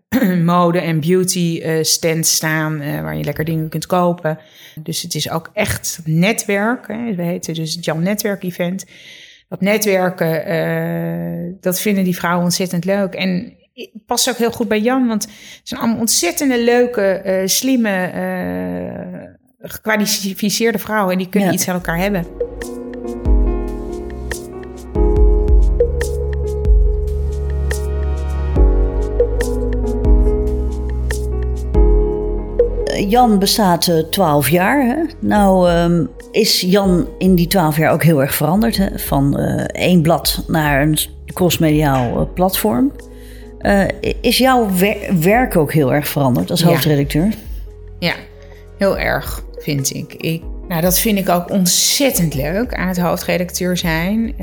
mode en beauty stands staan, waar je lekker dingen kunt kopen. Dus het is ook echt netwerk. Hè. We heten dus het Jan Netwerk Event dat netwerken, uh, dat vinden die vrouwen ontzettend leuk. En het past ook heel goed bij Jan, want het zijn allemaal ontzettende leuke, uh, slimme, uh, gekwalificeerde vrouwen. En die kunnen ja. iets aan elkaar hebben. Jan bestaat twaalf jaar. Hè? Nou, um, is Jan in die twaalf jaar ook heel erg veranderd. Hè? Van uh, één blad naar een crossmediaal uh, platform. Uh, is jouw wer werk ook heel erg veranderd als hoofdredacteur? Ja, heel erg, vind ik. ik. Nou, dat vind ik ook ontzettend leuk aan het hoofdredacteur zijn.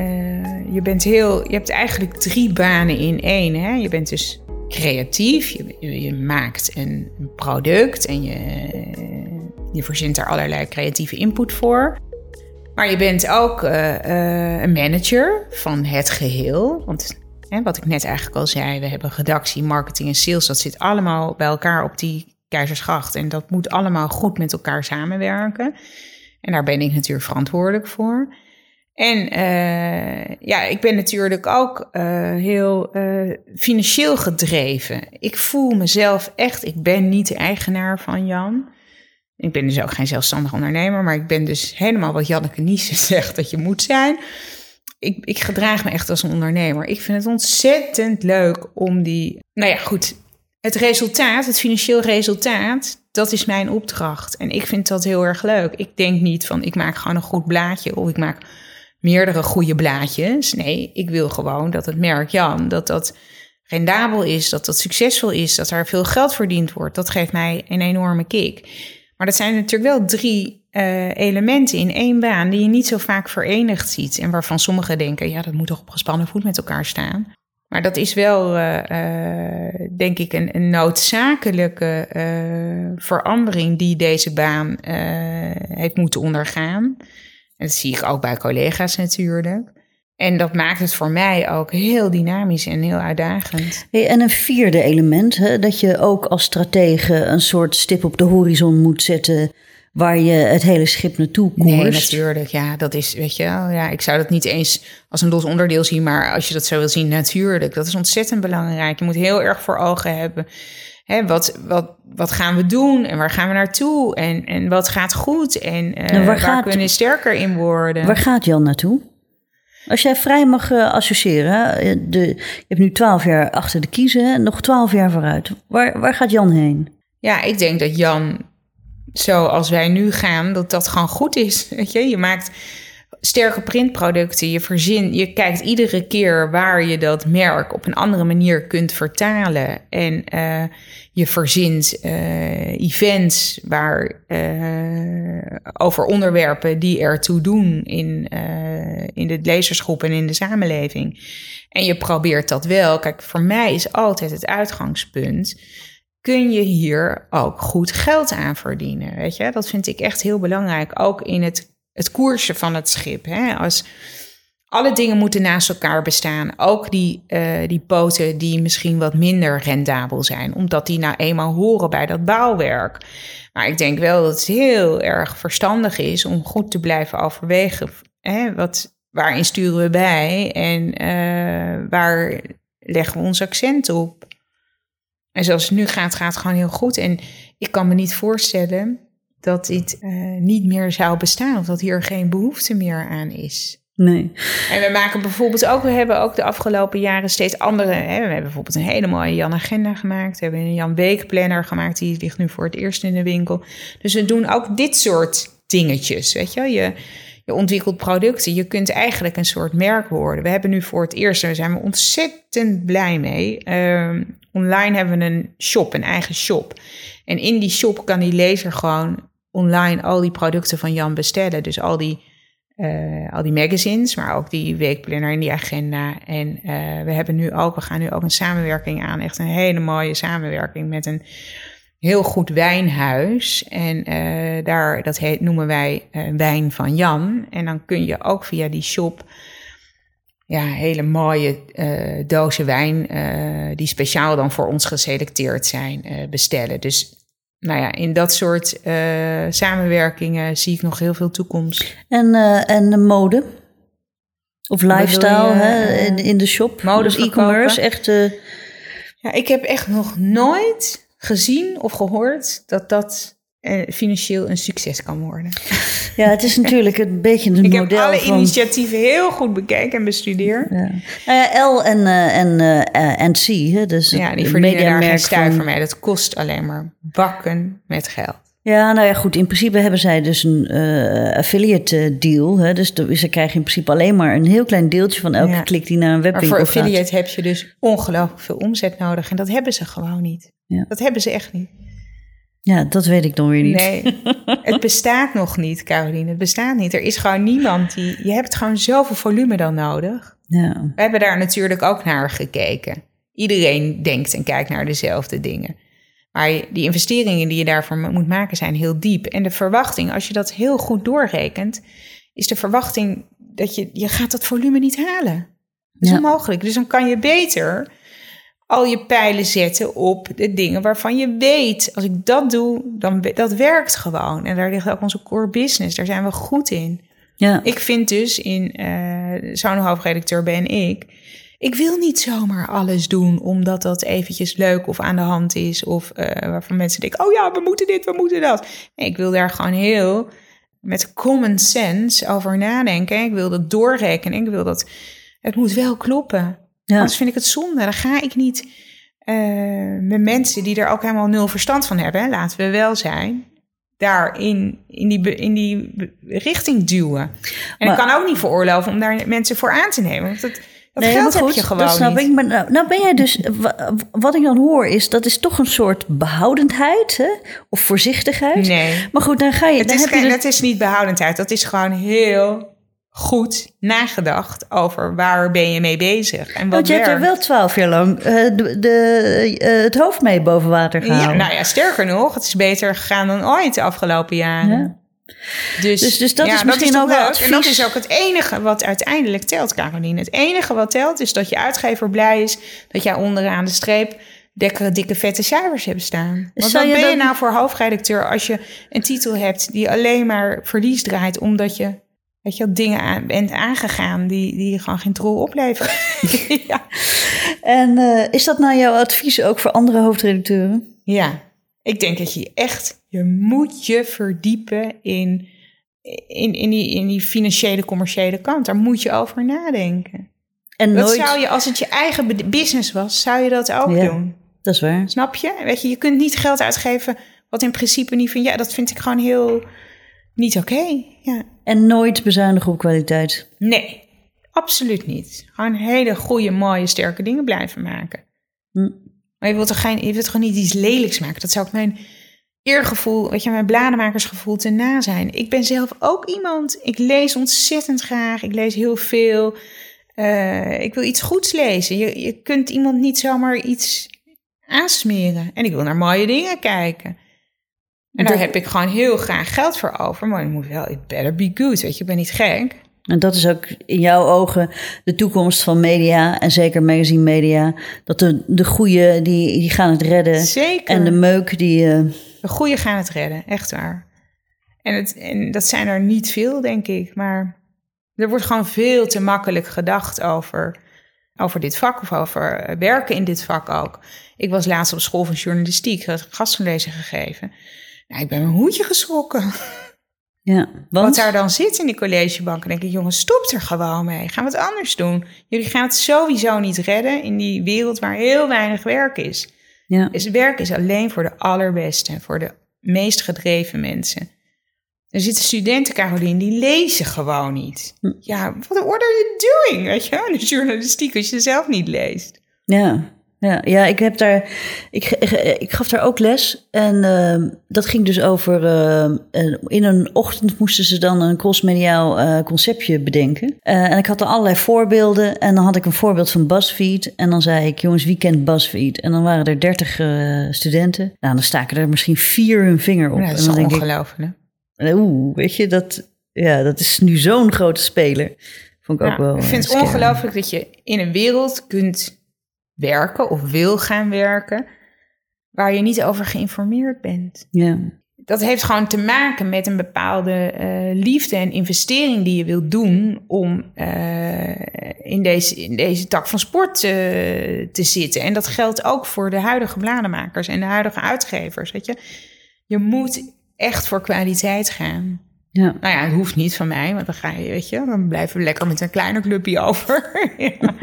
je, bent heel, je hebt eigenlijk drie banen in één. Hè? Je bent dus creatief, je, je maakt een product en je je verzint daar allerlei creatieve input voor. Maar je bent ook uh, uh, een manager van het geheel. Want hè, wat ik net eigenlijk al zei, we hebben redactie, marketing en sales. Dat zit allemaal bij elkaar op die keizersgracht. En dat moet allemaal goed met elkaar samenwerken. En daar ben ik natuurlijk verantwoordelijk voor. En uh, ja, ik ben natuurlijk ook heel financieel gedreven. Ik voel mezelf echt, ik ben niet de eigenaar van Jan. Ik ben dus ook geen zelfstandig ondernemer, maar ik ben dus helemaal wat Janneke Niesen zegt dat je moet zijn. Ik, ik gedraag me echt als een ondernemer. Ik vind het ontzettend leuk om die. Nou ja, goed. Het resultaat, het financieel resultaat, dat is mijn opdracht. En ik vind dat heel erg leuk. Ik denk niet van ik maak gewoon een goed blaadje of ik maak meerdere goede blaadjes. Nee, ik wil gewoon dat het merk Jan, dat dat rendabel is, dat dat succesvol is, dat er veel geld verdiend wordt. Dat geeft mij een enorme kick. Maar dat zijn natuurlijk wel drie uh, elementen in één baan die je niet zo vaak verenigd ziet. En waarvan sommigen denken, ja, dat moet toch op gespannen voet met elkaar staan. Maar dat is wel, uh, uh, denk ik, een, een noodzakelijke verandering die deze baan heeft moeten ondergaan. En dat zie ik ook bij collega's natuurlijk. En dat maakt het voor mij ook heel dynamisch en heel uitdagend. Hey, en een vierde element, hè, dat je ook als stratege een soort stip op de horizon moet zetten waar je het hele schip naartoe koerst. Nee, natuurlijk. Ja, dat is, weet je wel. Ja, ik zou dat niet eens als een los onderdeel zien, maar als je dat zo wil zien, natuurlijk. Dat is ontzettend belangrijk. Je moet heel erg voor ogen hebben. Hè, wat, wat, wat gaan we doen en waar gaan we naartoe? En, en wat gaat goed en uh, Nou, waar waar, gaat- kunnen we sterker in worden? Waar gaat Jan naartoe? Als jij vrij mag eh, associëren, hè, de, je hebt nu twaalf jaar achter de kiezen, nog twaalf jaar vooruit. Waar, waar gaat Jan heen? Ja, ik denk dat Jan, zoals wij nu gaan, dat dat gewoon goed is. Weet je, je maakt sterke printproducten, je verzin, je kijkt iedere keer waar je dat merk op een andere manier kunt vertalen. En eh, je verzint eh, events waar, eh, over onderwerpen die ertoe doen in, in de lezersgroep en in de samenleving. En je probeert dat wel. Kijk, voor mij is altijd het uitgangspunt kun je hier ook goed geld aan verdienen. Weet je, dat vind ik echt heel belangrijk. Ook in het, het koersen van het schip. Hè? Als alle dingen moeten naast elkaar bestaan. Ook die, eh, die poten die misschien wat minder rendabel zijn. Omdat die nou eenmaal horen bij dat bouwwerk. Maar ik denk wel dat het heel erg verstandig is om goed te blijven overwegen. Hè? Wat, waarin sturen we bij en eh, waar leggen we ons accent op? En zoals het nu gaat, gaat het gewoon heel goed. En ik kan me niet voorstellen dat dit eh, niet meer zou bestaan. Of dat hier geen behoefte meer aan is. Nee. En we maken bijvoorbeeld ook, we hebben ook de afgelopen jaren steeds andere. Hè, we hebben bijvoorbeeld een hele mooie Jan Agenda gemaakt. We hebben een Jan Weekplanner gemaakt. Die ligt nu voor het eerst in de winkel. Dus we doen ook dit soort dingetjes. Weet je, je, je ontwikkelt producten. Je kunt eigenlijk een soort merk worden. We hebben nu voor het eerst, en daar zijn we ontzettend blij mee. ehm, online hebben we een shop, een eigen shop. En in die shop kan die lezer gewoon online al die producten van Jan bestellen. Dus al die, eh, al die magazines, maar ook die weekplanner en die agenda. En eh, we hebben nu ook, we gaan nu ook een samenwerking aan. Echt een hele mooie samenwerking met een heel goed wijnhuis. En eh, daar, dat heet, noemen wij Wijn van Jan. En dan kun je ook via die shop ja, hele mooie eh, dozen wijn, eh, die speciaal dan voor ons geselecteerd zijn, eh, bestellen. Dus nou ja, in dat soort samenwerkingen zie ik nog heel veel toekomst. En, en de mode? Of lifestyle je, hè, in, in de shop? mode dus e-commerce, echt... Ja, ik heb echt nog nooit gezien of gehoord dat dat financieel een succes kan worden. ja, het is natuurlijk een beetje het Ik heb model alle van... initiatieven heel goed bekeken en bestudeerd. Ja. Nou ja, L en, eh, en, eh, en C, hè, dus Ja, die verdienen daar geen stuiver van... mee. Dat kost alleen maar bakken met geld. Ja, nou ja, goed. In principe hebben zij dus een eh, affiliate eh, deal. Hè, dus de- ze krijgen in principe alleen maar een heel klein deeltje van elke Ja. klik die naar een Maar webwinkel voor gaat. affiliate heb je dus ongelooflijk veel omzet nodig. En dat hebben ze gewoon niet. Ja. Dat hebben ze echt niet. Ja, dat weet ik dan weer niet. Nee, het bestaat nog niet, Caroline. Het bestaat niet. Er is gewoon niemand die... Je hebt gewoon zoveel volume dan nodig. Ja. We hebben daar natuurlijk ook naar gekeken. Iedereen denkt en kijkt naar dezelfde dingen. Maar die investeringen die je daarvoor mo- moet maken zijn heel diep. En de verwachting, als je dat heel goed doorrekent, is de verwachting dat je, je gaat dat volume niet halen. Dat is Ja. onmogelijk. Dus dan kan je beter al je pijlen zetten op de dingen waarvan je weet, als ik dat doe, dan dat werkt gewoon. En daar ligt ook onze core business. Daar zijn we goed in. Ja. Ik vind dus in eh zo'n hoofdredacteur ben ik. Ik wil niet zomaar alles doen omdat dat eventjes leuk of aan de hand is. Of eh, waarvan mensen denken: oh ja, we moeten dit, we moeten dat. Nee, ik wil daar gewoon heel met common sense over nadenken. Ik wil dat doorrekenen. Ik wil dat. Het moet wel kloppen. Ja. Anders vind ik het zonde. Dan ga ik niet eh, met mensen die er ook helemaal nul verstand van hebben, hè, laten we wel zijn, daar in, die, in die richting duwen. En Maar- ik kan ook niet veroorloven om daar mensen voor aan te nemen. Want dat, dat Nee, geld heb goed, je gewoon dat snap niet. ik. Maar nou, nou ben jij dus, wa- wat ik dan hoor is, dat is toch een soort behoudendheid hè? of voorzichtigheid. Nee. Maar goed, dan ga je, Het dan is, heb je geen, dus- het is niet behoudendheid. Dat is gewoon heel goed nagedacht over waar ben je mee bezig. En wat Want je hebt er wel twaalf jaar lang eh, de, de, eh, het hoofd mee boven water Ja, gehouden. nou ja, sterker nog, het is beter gegaan dan ooit de afgelopen jaren. Ja. Dus, Dus- dus dat is misschien toch ook wel leuk. En dat is ook het enige wat uiteindelijk telt, Caroline. Het enige wat telt is dat je uitgever blij is dat jij onderaan de streep dikke, dikke vette cijfers hebt staan. Want wat ben je nou voor hoofdredacteur als je een titel hebt die alleen maar verlies draait omdat je, weet je wel, dingen aan, bent aangegaan die, die gewoon geen trol opleveren? ja. En eh, is dat nou jouw advies ook voor andere hoofdredacteuren? Ja, ik denk dat je echt, je moet je verdiepen in, in, in, die, in die financiële, commerciële kant. Daar moet je over nadenken. En Dat nooit... zou je, als het je eigen business was, zou je dat ook Ja. doen. Dat is waar. Snap je? Weet je, je kunt niet geld uitgeven wat in principe niet van, ja, dat vind ik gewoon heel niet oké. Ja. En nooit bezuinigen op kwaliteit. Nee, absoluut niet. Gewoon hele goede, mooie, sterke dingen blijven maken. Hm. Maar je wilt toch geen, je wilt gewoon niet iets lelijks maken. Dat zou ook mijn eergevoel, weet je, mijn blademakersgevoel te na zijn. Ik ben zelf ook iemand, ik lees ontzettend graag. Ik lees heel veel. Eh, ik wil iets goeds lezen. Je, je kunt iemand niet zomaar iets aansmeren. En ik wil naar mooie dingen kijken. En daar heb ik gewoon heel graag geld voor over. Maar het moet wel, it better be good. Weet je, ik ben niet gek. En dat is ook in jouw ogen de toekomst van media en zeker magazine media. Dat de, de goede, die, die gaan het redden. Zeker. En de meuk, die... eh, De goeie gaan het redden, echt waar. En, het, en dat zijn er niet veel, denk ik. Maar er wordt gewoon veel te makkelijk gedacht over, over dit vak of over werken in dit vak ook. Ik was laatst op school van journalistiek, had gastlezing gegeven. Nou, ik ben mijn hoedje geschrokken. ja, Wat daar dan zit in die collegebanken. denk ik, jongens, stop er gewoon mee. Gaan we het anders doen. Jullie gaan het sowieso niet redden in die wereld waar heel weinig werk is. Ja. Dus werk is alleen voor de allerbeste, voor de meest gedreven mensen. Er zitten studenten, Caroline, die lezen gewoon niet. Hm. Ja, what, what are you doing? Weet je, de journalistiek als je zelf niet leest. Ja, ja, ja ik, heb daar, ik, ik gaf daar ook les. En ehm, dat ging dus over. ehm, eh, in een ochtend moesten ze dan een crossmediaal eh, conceptje bedenken. Eh, en ik had er allerlei voorbeelden. En dan had ik een voorbeeld van BuzzFeed. En dan zei ik: Jongens, wie kent BuzzFeed? En dan waren er dertig eh, studenten. Nou, dan staken er misschien vier hun vinger op. Ja, dat en is denk ik: ongelooflijk. Oeh, weet je, dat, ja, dat is nu zo'n grote speler. Vond ik ook wel. ik vind het ongelooflijk dat je in een wereld kunt werken of wil gaan werken waar je niet over geïnformeerd bent. Ja. dat heeft gewoon te maken met een bepaalde eh, liefde en investering die je wilt doen om eh, in, deze, in deze tak van sport eh, te zitten. En dat geldt ook voor de huidige bladenmakers en de huidige uitgevers. Weet je? je moet echt voor kwaliteit gaan. ja. Nou ja, het hoeft niet van mij, want dan ga je, weet je, dan blijven we lekker met een kleiner clubje over. ja.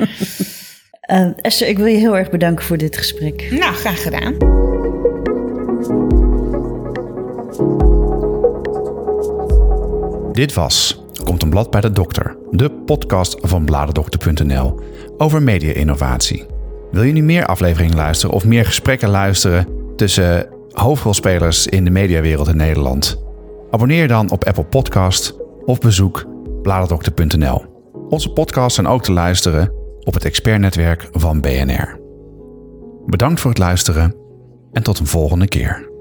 Eh, Esther, ik wil je heel erg bedanken voor dit gesprek. Nou, graag gedaan. Dit was Komt een blad bij de dokter, de podcast van bladerdokter.nl over media-innovatie. Wil je nu meer afleveringen luisteren of meer gesprekken luisteren tussen hoofdrolspelers in de mediawereld in Nederland? Abonneer je dan op Apple Podcast of bezoek bladerdokter.nl. Onze podcasts zijn ook te luisteren op het expertnetwerk van BNR. Bedankt voor het luisteren en tot een volgende keer.